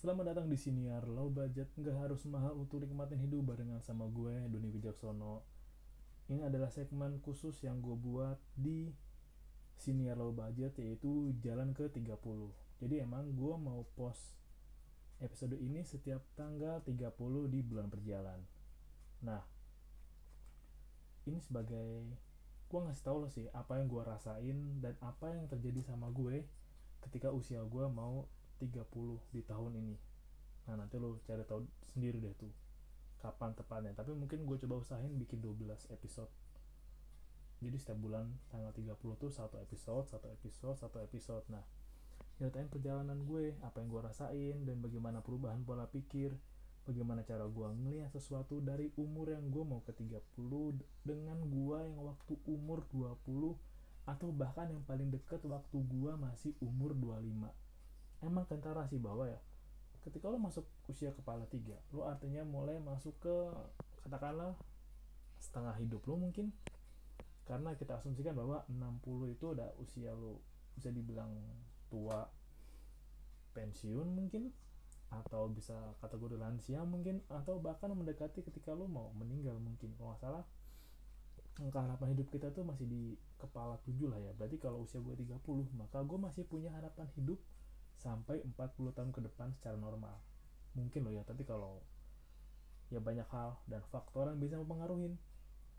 Selamat datang di Siniar. Low Budget Nggak harus mahal untuk nikmatin hidup barengan sama gue, Doni Wijaksono. Ini adalah segmen khusus yang gue buat di Siniar Low Budget yaitu jalan ke 30 Jadi emang gue mau post episode ini setiap tanggal 30 di bulan berjalan Nah, ini sebagai gue ngasih tau lo sih apa yang gue rasain dan apa yang terjadi sama gue ketika usia gue mau 30 di tahun ini. Nah nanti lo cari tahu sendiri deh tuh kapan tepatnya. Tapi mungkin gue coba usahain bikin 12 episode. Jadi setiap bulan tanggal 30 tuh satu episode satu episode satu episode. Nah ceritain perjalanan gue apa yang gue rasain dan bagaimana perubahan pola pikir bagaimana cara gue ngelihat sesuatu dari umur yang gue mau ke 30 dengan gue yang waktu umur 20 atau bahkan yang paling deket waktu gue masih umur 25 emang kentara sih bahwa ya. Ketika lo masuk usia kepala tiga lo artinya mulai masuk ke katakanlah setengah hidup lo mungkin. Karena kita asumsikan bahwa 60 itu udah usia lo bisa dibilang tua pensiun mungkin atau bisa kategori lansia mungkin atau bahkan mendekati ketika lo mau meninggal mungkin. Kalau nggak salah angka harapan hidup kita tuh masih di kepala 7 lah ya. Berarti kalau usia gue 30 maka gue masih punya harapan hidup sampai 40 tahun ke depan secara normal. Mungkin loh ya tapi kalau ya banyak hal dan faktor yang bisa mempengaruhi.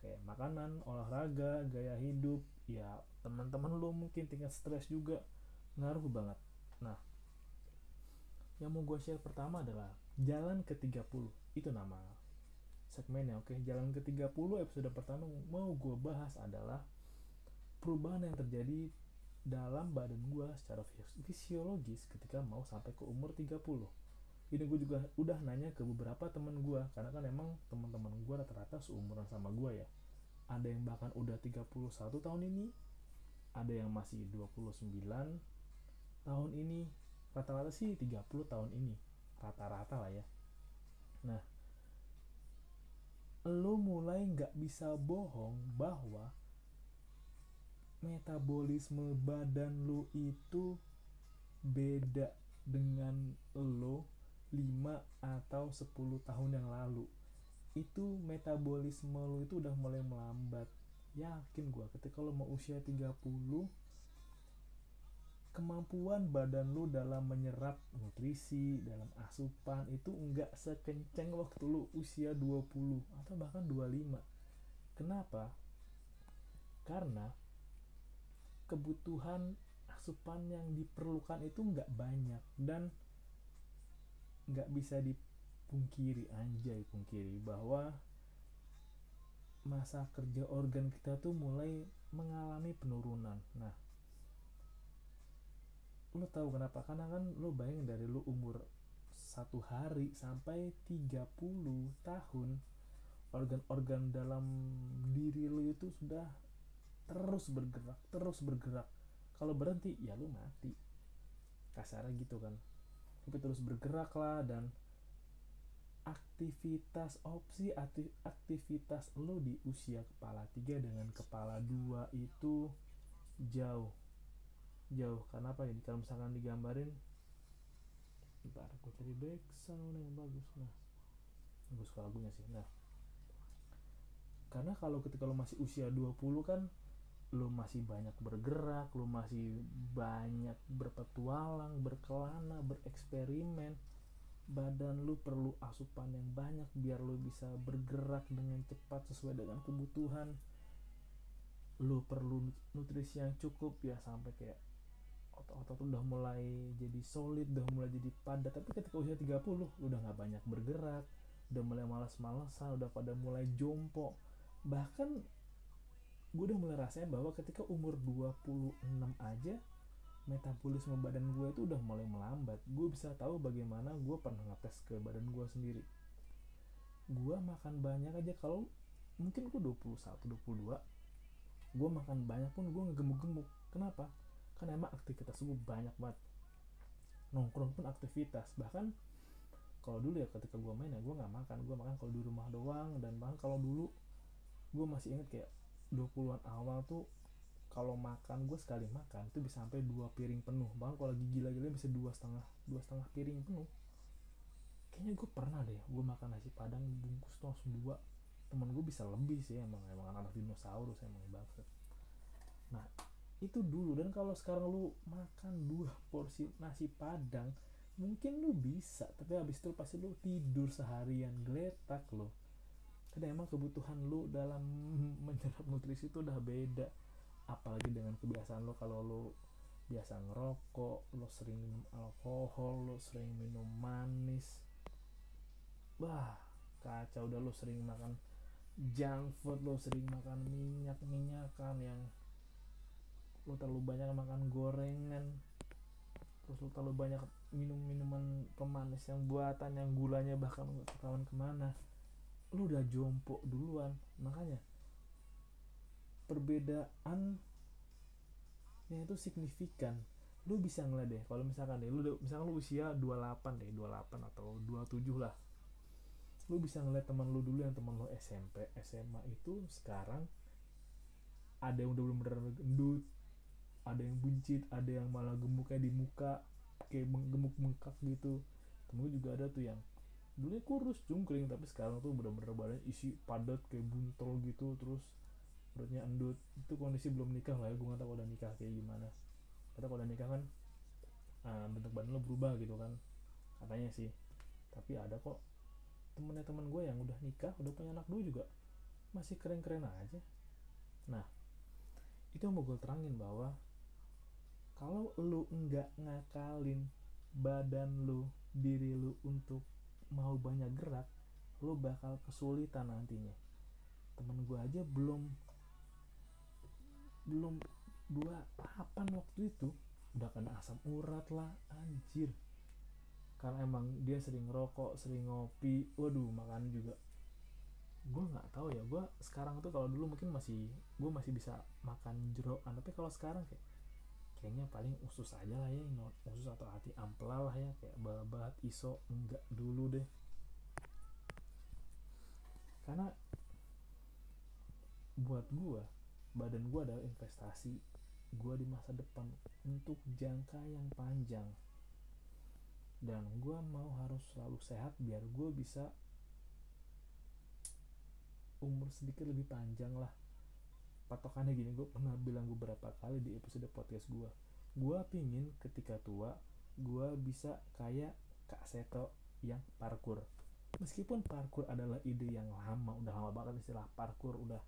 Kayak makanan olahraga gaya hidup ya teman-teman lo mungkin tingkat stres juga ngaruh banget. Nah yang mau gue share pertama adalah jalan ke 30 itu nama segmennya oke? Jalan ke 30 episode pertama mau gue bahas adalah perubahan yang terjadi dalam badan gue secara fisiologis ketika mau sampai ke umur 30 ini gue juga udah nanya ke beberapa temen gue karena kan emang teman-teman gue rata-rata seumuran sama gue ya. Ada yang bahkan udah 31 tahun ini ada yang masih 29 tahun ini rata-rata sih 30 tahun ini rata-rata lah ya. Nah lo mulai nggak bisa bohong bahwa metabolisme badan lo itu beda dengan lo 5 atau 10 tahun yang lalu. Itu metabolisme lo itu udah mulai melambat. Yakin gua ketika lo mau usia 30 kemampuan badan lo dalam menyerap nutrisi dalam asupan itu enggak sekenceng waktu lo usia 20 atau bahkan 25 kenapa? Karena kebutuhan asupan yang diperlukan itu nggak banyak dan nggak bisa dipungkiri anjay pungkiri bahwa masa kerja organ kita tuh mulai mengalami penurunan. Nah lo tahu kenapa? Karena kan lo bayangin dari lo umur satu hari sampai 30 tahun organ-organ dalam diri lo itu sudah terus bergerak terus bergerak. Kalau berhenti ya lu mati. Kasarnya gitu kan. Tapi terus bergerak lah dan aktivitas opsi aktivitas lo di usia kepala tiga dengan kepala dua itu jauh. Jauh. Karena apa ya kalau misalkan digambarin ntar gue cari back sound yang bagus. Nah bagus lagunya sih. Nah karena kalau ketika lo masih usia 20 kan lu masih banyak bergerak, lu masih banyak berpetualang, berkelana, bereksperimen. Badan lu perlu asupan yang banyak biar lu bisa bergerak dengan cepat sesuai dengan kebutuhan. Lu perlu nutrisi yang cukup ya sampai kayak otot-otot udah mulai jadi solid, udah mulai jadi padat. Tapi ketika usia 30 lu udah nggak banyak bergerak, udah mulai malas-malasan, udah pada mulai jompo. Bahkan gue udah mulai rasain bahwa ketika umur 26 aja metabolisme badan gue itu udah mulai melambat. Gue bisa tahu bagaimana gue pernah ngetes ke badan gue sendiri. Gue makan banyak aja. Kalau mungkin gue 21 22 gue makan banyak pun gue ngegemuk-gemuk. Kenapa? Karena emang aktivitas gue banyak banget. Nongkrong pun aktivitas. Bahkan kalau dulu ya ketika gue main ya gue nggak makan. Gue makan kalau di rumah doang. Dan bahkan kalau dulu gue masih inget kayak 20-an awal tuh kalau makan gue sekali makan itu bisa sampai dua piring penuh. Bahkan kalau lagi gila-gila bisa dua setengah dua setengah piring penuh. Kayaknya gue pernah deh gue makan nasi padang bungkus tuh langsung dua. Temen gue bisa lebih sih emang emang anak dinosaurus emang banget nah itu dulu. Dan kalau sekarang lu makan dua porsi nasi padang mungkin lu bisa. Tapi habis itu pasti lu tidur seharian geletak lo karena emang kebutuhan lu dalam menyerap nutrisi itu udah beda. Apalagi dengan kebiasaan lo kalau lo biasa ngerokok lo sering minum alkohol lo sering minum manis. Wah kacau udah lo sering makan junk food lo sering makan minyak minyakan yang lo terlalu banyak makan gorengan. Terus lo terlalu banyak minum minuman pemanis yang buatan yang gulanya bahkan nggak ketahuan ke mana lo udah jompo duluan. Makanya perbedaan itu signifikan. Lu bisa ngeliat deh kalau misalkan deh lu misalkan lu usia 28 deh 28 atau 27 lah. Lu bisa ngeliat teman lu dulu yang teman lu SMP SMA itu sekarang ada yang udah bener-bener gendut ada yang buncit ada yang malah gemuknya di muka kayak gemuk bengkak gitu. Temen gue juga ada tuh yang dulunya kurus cungkring tapi sekarang tuh bener-bener badan isi padat kayak buntol gitu terus perutnya endut. Itu kondisi belum nikah lah ya gue nggak tahu udah nikah kayak gimana. Kata kalau udah nikah kan uh, bentuk badan lo berubah gitu kan katanya sih. Tapi ada kok temennya temen gue yang udah nikah udah punya anak dua juga masih keren-keren aja. Nah itu yang mau gue terangin bahwa kalau lu nggak ngakalin badan lu diri lu untuk mau banyak gerak lu bakal kesulitan nantinya. Temen gue aja belum belum dua tahapan waktu itu udah kena asam urat lah anjir. Karena emang dia sering rokok sering ngopi waduh makan juga. Gue nggak tahu ya gue sekarang tuh kalau dulu mungkin masih gue masih bisa makan jeroan tapi kalau sekarang kayak kayaknya paling usus aja lah ya usus atau hati ampela lah ya kayak babat iso enggak dulu deh. Karena buat gue badan gue adalah investasi gue di masa depan untuk jangka yang panjang. Dan gue mau harus selalu sehat biar gue bisa umur sedikit lebih panjang lah patokannya gini gue pernah bilang beberapa kali di episode podcast gue gue pingin ketika tua gue bisa kayak Kak Seto yang parkur meskipun parkur adalah ide yang lama udah lama banget istilah parkur udah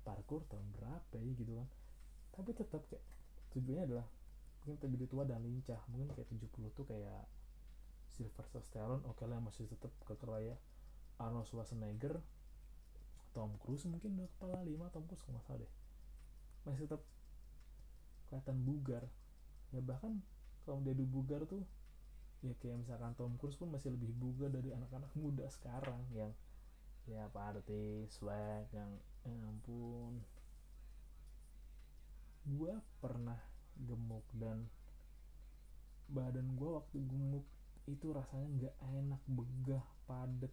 parkur tahun berapa ya gitu kan. Tapi tetap kayak tujuannya adalah mungkin lebih tua dan lincah mungkin kayak 70 tuh kayak Sylvester Stallone oke okay lah masih tetap kekeraya Arnold Schwarzenegger Tom Cruise mungkin udah kepala lima Tom Cruise nggak salah deh. Masih tetap kelihatan bugar. Ya bahkan kalau dia bugar tuh ya kayak misalkan Tom Cruise pun masih lebih bugar dari anak-anak muda sekarang yang ya party swag yang ya ampun. Gue pernah gemuk dan badan gue waktu gemuk itu rasanya nggak enak begah padet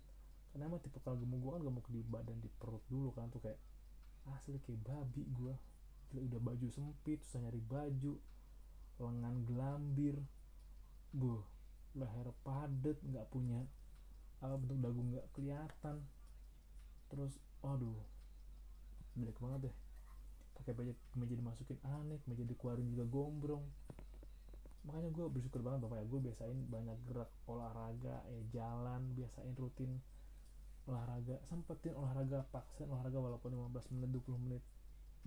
karena emang tipe kalau gemuk gue kan gemuk di badan di perut dulu kan tuh kayak asli kayak babi gue udah baju sempit susah nyari baju lengan gelambir. Bu leher padet nggak punya apa bentuk dagu nggak kelihatan. Terus aduh jelek banget deh. Pakai baju meja dimasukin aneh meja dikeluarin juga gombrong. Makanya gue bersyukur banget bapak ya gue biasain banyak gerak olahraga ya jalan biasain rutin olahraga sempetin olahraga paksain olahraga walaupun 15 menit 20 menit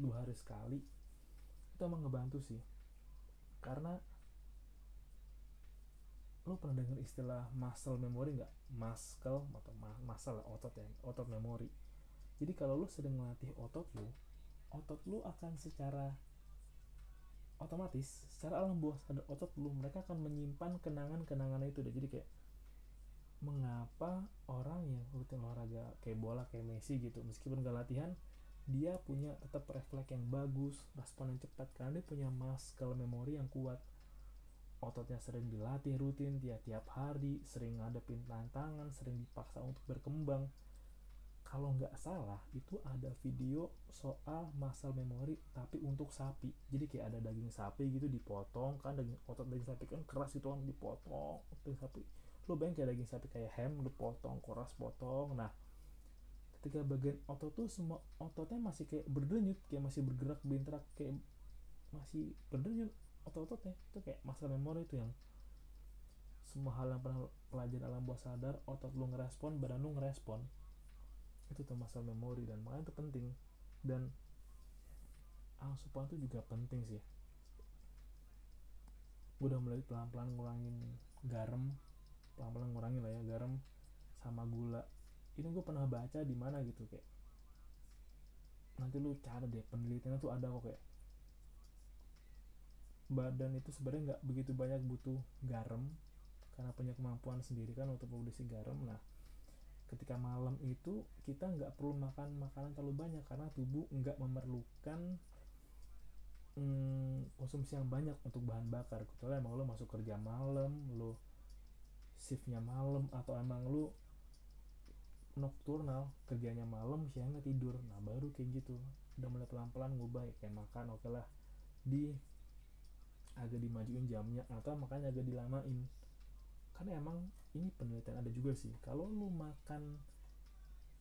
dua hari sekali itu emang ngebantu sih. Karena lo pernah dengar istilah muscle memory nggak? Muscle atau muscle otot ya otot memori jadi kalau lu sering melatih otot lu otot lu akan secara otomatis secara alam bawah sadar otot lu mereka akan menyimpan kenangan-kenangan itu deh. Jadi kayak mengapa orang yang rutin olahraga kayak bola kayak Messi gitu meskipun gak latihan dia punya tetap refleks yang bagus respon yang cepat karena dia punya muscle memory yang kuat. Ototnya sering dilatih rutin tiap-tiap hari sering ngadepin tantangan sering dipaksa untuk berkembang. Kalau nggak salah itu ada video soal muscle memory tapi untuk sapi. Jadi kayak ada daging sapi gitu dipotong kan daging otot daging sapi kan keras itu kan dipotong daging sapi lu bayang kayak daging sapi kayak ham lu potong koras potong. Nah ketika bagian otot tuh semua ototnya masih kayak berdenyut kayak masih bergerak berinteraksi kayak masih berdenyut otot-ototnya. Itu kayak masalah memori itu yang semua hal yang pernah pelajar alam bawah sadar otot lu ngerespon badan lu ngerespon. Itu tuh masalah memori dan makanya itu penting. Dan asupan itu juga penting sih. Gue udah mulai pelan-pelan ngurangin garam pelan-pelan ngurangin lah ya garam sama gula. Ini gue pernah baca di mana gitu kayak nanti lu cari deh penelitiannya tuh ada kok kayak badan itu sebenarnya nggak begitu banyak butuh garam karena punya kemampuan sendiri kan untuk produksi garam. Nah ketika malam itu kita nggak perlu makan makanan terlalu banyak karena tubuh nggak memerlukan hmm, konsumsi yang banyak untuk bahan bakar. Kecuali emang lo masuk kerja malam lo shiftnya malam atau emang lo nocturnal kerjanya malam siangnya tidur. Nah baru kayak gitu. Udah mulai pelan-pelan ngubah ya kayak makan oke okay lah. Di agak dimajuin jamnya atau makanya agak dilamain. Karena emang ini penelitian ada juga sih. Kalau lu makan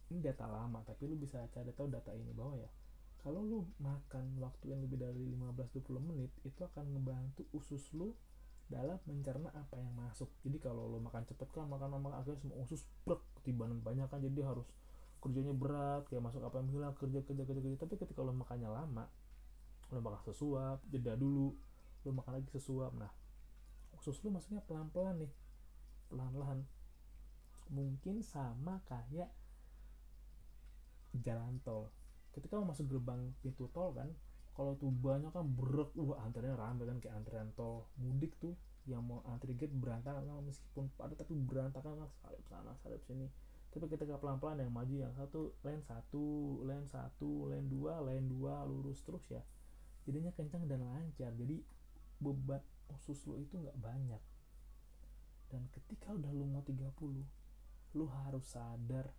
ini data lama tapi lu bisa cari tahu data ini bahwa ya. Kalau lu makan waktu yang lebih dari 15-20 menit itu akan ngebantu usus lu dalam mencerna apa yang masuk. Jadi kalau lu makan cepet kan makan makan akhirnya semua usus brek ketibanan banyak kan. Jadi harus kerjanya berat kayak masuk apa yang hilang kerja kerja kerja kerja. Tapi ketika lo makannya lama lo makan sesuap jeda dulu lo makan lagi sesuap. Nah usus lu masuknya pelan pelan nih pelan-pelan. Mungkin sama kayak jalan tol. Ketika mau masuk gerbang pintu tol kan kalau tuh banyak kan berek wah antriannya rame kan kayak antrian tol mudik tuh yang mau antri gate berantakan kan meskipun padat tapi berantakan kan salib sana salib sini. Tapi ketika pelan-pelan yang maju yang satu lane satu lane satu lane dua lane dua lurus terus ya jadinya kencang dan lancar. Jadi beban usus lo itu nggak banyak. Dan ketika udah lu mau 30 lu harus sadar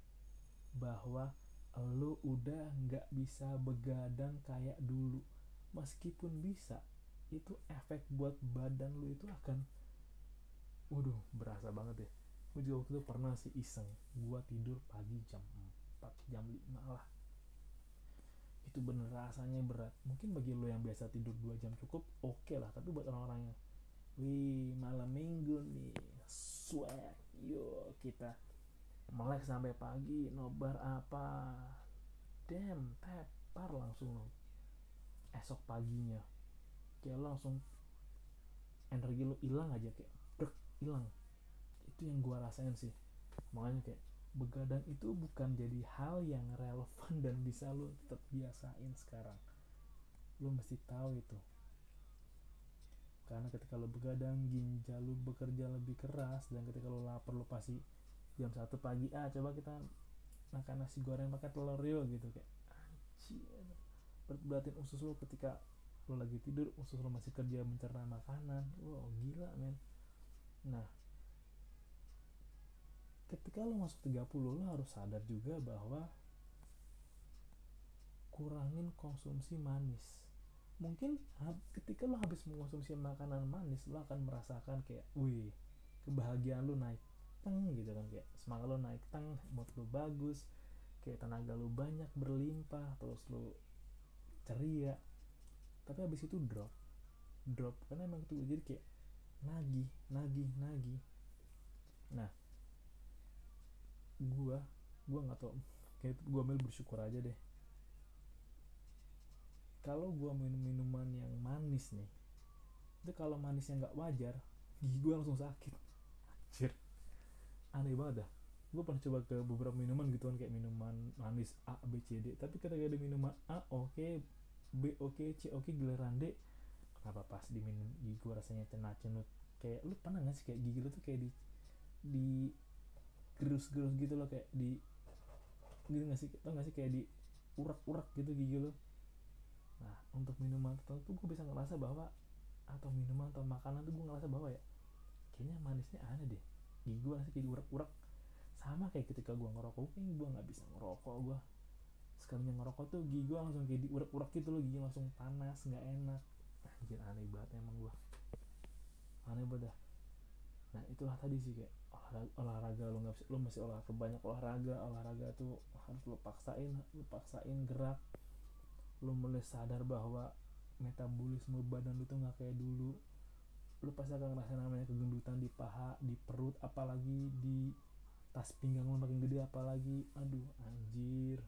bahwa lu udah nggak bisa begadang kayak dulu. Meskipun bisa itu efek buat badan lu itu akan waduh berasa banget ya. Gue juga waktu itu pernah sih iseng gua tidur pagi jam 4 jam 5 lah. Itu bener rasanya berat. Mungkin bagi lo yang biasa tidur 2 jam cukup oke okay lah. Tapi buat orang-orang yang wih malam minggu nih swag yuk kita melek sampai pagi nobar apa. Damn tepar langsung. Lo esok paginya. Kayak lo langsung energi lo hilang aja kayak brek hilang. Itu yang gua rasain sih. Makanya kayak begadang itu bukan jadi hal yang relevan dan bisa lo tetap biasain sekarang. Lo mesti tahu itu. Karena ketika lo begadang ginjal lo bekerja lebih keras dan ketika lo lapar lo pasti jam satu pagi ah coba kita makan nasi goreng pakai telur yuk gitu kayak anjir berat usus lo ketika lo lagi tidur usus lo masih kerja mencerna makanan. Wow gila men. Nah ketika lo masuk 30 lo harus sadar juga bahwa kurangin konsumsi manis. Mungkin ketika lo habis mengkonsumsi makanan manis lo akan merasakan kayak wih kebahagiaan lo naik teng gitu kan kayak semangat lo naik teng mood lo bagus kayak tenaga lo banyak berlimpah terus lo ceria. Tapi habis itu drop drop karena emang itu jadi kayak nagih nagih nagih. Nah gua gua nggak tau kayak gua ambil bersyukur aja deh. Kalau gue minum minuman yang manis nih itu kalau manisnya nggak wajar gigi gue langsung sakit. Anjir aneh banget dah. Gue pernah coba ke beberapa minuman gitu kan kayak minuman manis A B C D. Tapi ketika ada minuman A oke okay, B oke okay, C oke okay, giliran D kenapa pas diminum gigi gue rasanya cenat cenut kayak lu pernah gak sih kayak gigi lu tuh kayak di di gerus gerus gitu loh kayak di gitu gak sih? Tau gak sih kayak di urak urak gitu gigi lu? Nah untuk minuman tertentu gue bisa ngerasa bahwa atau minuman atau makanan tuh gue ngerasa bahwa ya kayaknya manisnya aneh deh gigi gue rasanya kayak diurak-urak sama kayak ketika gue ngerokok kayaknya gue nggak bisa ngerokok gue sekalinya ngerokok tuh gigi gue langsung kayak diurak-urak gitu loh gigi langsung panas nggak enak. Anjir aneh banget emang gue aneh banget dah. Nah itulah tadi sih kayak olahraga, olahraga lu nggak lu masih olahraga banyak olahraga olahraga tuh harus lu paksain lu paksain gerak. Lu mulai sadar bahwa metabolisme badan lu tuh nggak kayak dulu lu pasti akan ngerasain namanya kegendutan di paha di perut apalagi di tas pinggang lu makin gede apalagi aduh anjir.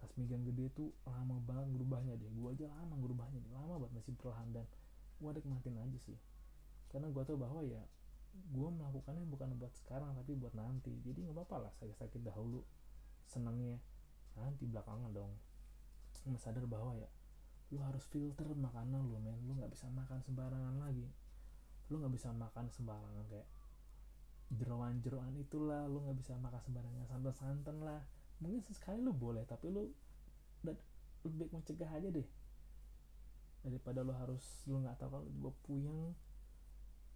Tas pinggang gede tuh lama banget berubahnya deh. Gua aja lama berubahnya deh. Lama banget masih perlahan dan gua nikmatin aja sih. Karena gua tau bahwa ya gua melakukannya bukan buat sekarang tapi buat nanti. Jadi nggak apa-apa lah sakit-sakit dahulu senangnya nanti belakangan dong. Lu sadar bahwa ya lu harus filter makanan lu men. Lu nggak bisa makan sembarangan lagi lu nggak bisa makan sembarangan kayak jeroan-jeroan itulah lu nggak bisa makan sembarangan santan-santan lah. Mungkin sesekali lu boleh tapi lu dan lebih mencegah aja deh. Daripada lu harus lu nggak tahu kalau gue puyeng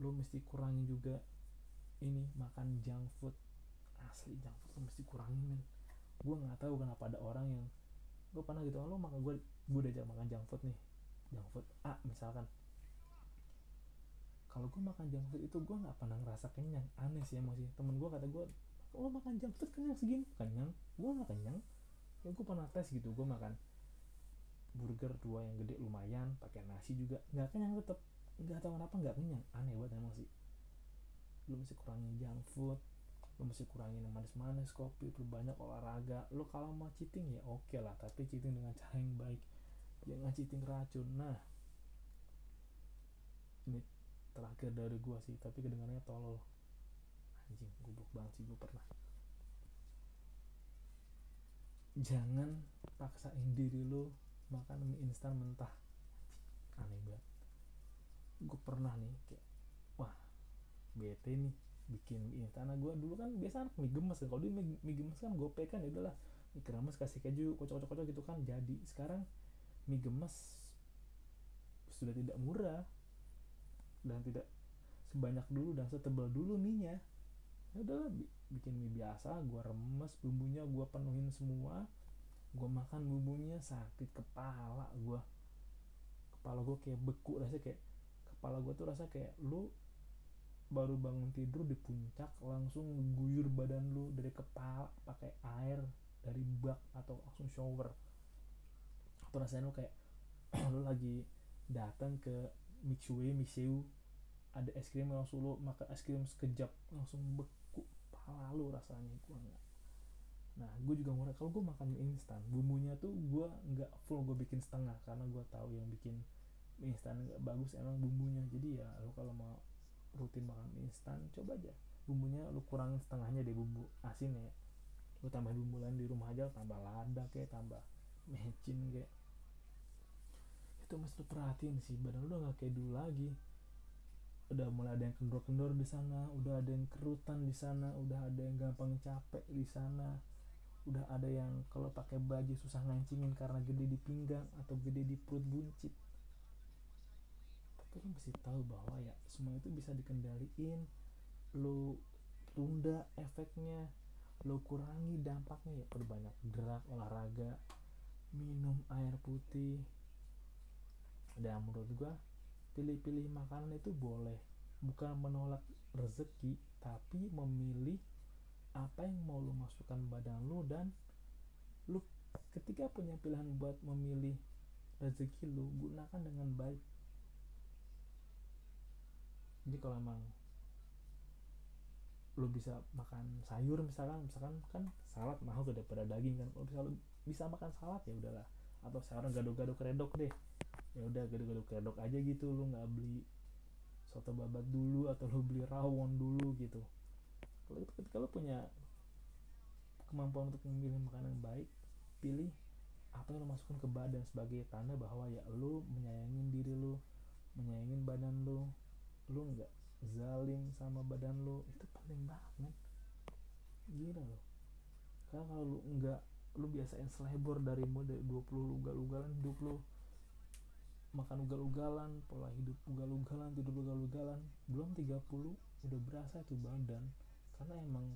lu mesti kurangi juga ini makan junk food. Asli junk food lu mesti kurangin men. Gue nggak tahu kenapa ada orang yang gue pernah gitu lo makan gue gue udah makan junk food nih. Junk food A misalkan kalau gue makan junk food itu gue nggak pernah ngerasa kenyang. Aneh sih emang sih. Temen gue kata gue lo makan junk food kenyang segini? Kenyang. Gue nggak kenyang. Ya gue pernah tes gitu gue makan burger dua yang gede lumayan pakai nasi juga. Nggak kenyang tetep. Nggak tahu kenapa nggak kenyang. Aneh banget emang sih. Lu mesti kurangin junk food lu mesti kurangin manis-manis kopi perbanyak olahraga. Lu kalau mau cheating ya oke okay lah tapi cheating dengan cara yang baik. Jangan cheating racun. Nah terakhir dari gua sih tapi kedengarannya tolol. Anjing goblok banget sih gua pernah. Jangan paksain diri lu makan mie instan mentah. Aneh banget. Gue pernah nih kayak wah bete nih bikin mie instan. Nah gue dulu kan biasa mie gemes kan. Kalau di mie, mie gemes kan gue kan ya udahlah. Mie kremes kasih keju kocok-kocok gitu kan jadi. Sekarang mie gemes sudah tidak murah dan tidak sebanyak dulu dan setebal dulu minyak. Ya udahlah bikin mie biasa gue remes bumbunya gue penuhin semua. Gue makan bumbunya sakit kepala gue kepala gue kayak beku rasanya kayak kepala gue tuh rasa kayak lu baru bangun tidur di puncak langsung guyur badan lu dari kepala pakai air dari bak atau langsung shower. Atau rasanya lu kayak lu lagi datang ke Mitsue Miseu ada es krim langsung lu makan es krim sekejap langsung beku pala lu rasanya gue nggak. Nah gue juga ngurang kalau gue makan instan bumbunya tuh gue nggak full gue bikin setengah karena gue tahu yang bikin instan nggak bagus emang bumbunya. Jadi ya lu kalau mau rutin makan instan coba aja. Bumbunya lu kurangin setengahnya deh bumbu asin ya. Lu tambah bumbu lain di rumah aja tambah lada kayak tambah mecin kayak itu mesti lu perhatiin sih badan lu nggak kayak dulu lagi. Udah mulai ada yang kendor-kendor di sana udah ada yang kerutan di sana udah ada yang gampang capek di sana. Udah ada yang kalau pakai baju susah ngancingin karena gede di pinggang atau gede di perut buncit. Tapi lu mesti tahu bahwa ya semua itu bisa dikendaliin. Lu tunda efeknya lu kurangi dampaknya. Ya perbanyak gerak olahraga minum air putih dan menurut gua pilih-pilih makanan itu boleh. Bukan menolak rezeki tapi memilih apa yang mau lu masukkan badan lu dan lu ketika punya pilihan buat memilih rezeki lu gunakan dengan baik. Jadi kalau emang lu bisa makan sayur misalkan misalkan kan salad mahal daripada daging kan. Kalau bisa lu bisa makan salad ya udahlah. Atau sekarang gado-gado kredok deh ya udah gado-gado kredok aja gitu lu nggak beli soto babat dulu atau lu beli rawon dulu gitu. Kalau itu ketika lu punya kemampuan untuk memilih makanan yang baik pilih apa yang lo masukkan ke badan sebagai tanda bahwa ya lu menyayangin diri lu menyayangin badan lu. Lu nggak zalim sama badan lu itu penting banget. Gila loh. Karena kalau lu nggak lu biasain selebor dari mode 20 ugal-ugalan hidup lu makan ugal-ugalan pola hidup ugal-ugalan tidur ugal-ugalan. Belum 30 udah berasa itu badan. Karena emang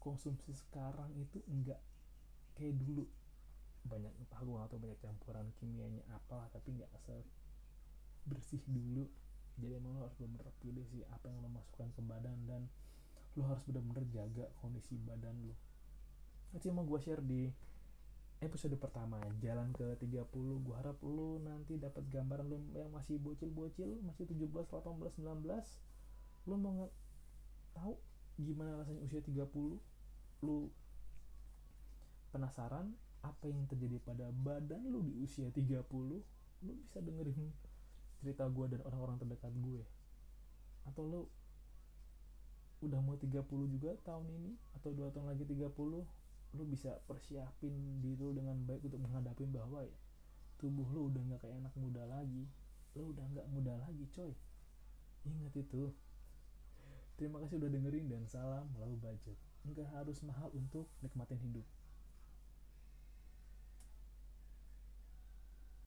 konsumsi sekarang itu enggak kayak dulu. Banyak entah gue atau banyak campuran kimianya apalah tapi nggak bersih dulu. Jadi emang lo harus bener-bener pilih sih apa yang lo masukkan ke badan dan lo harus bener-bener jaga kondisi badan lo. Itu yang mau gue share di episode pertama jalan ke 30 gue harap lo nanti dapat gambaran lo yang masih bocil-bocil masih 17 18 19 lo mau tahu gimana rasanya usia 30 lo penasaran apa yang terjadi pada badan lo di usia 30 lo bisa dengerin cerita gue dan orang-orang terdekat gue. Atau lo udah mau 30 juga tahun ini atau dua tahun lagi 30 lu bisa persiapin diri lu dengan baik untuk menghadapi bahwa ya tubuh lu udah nggak kayak anak muda lagi. Lu udah nggak muda lagi coy. Ingat itu. Terima kasih udah dengerin dan salam low budget. Nggak harus mahal untuk nikmatin hidup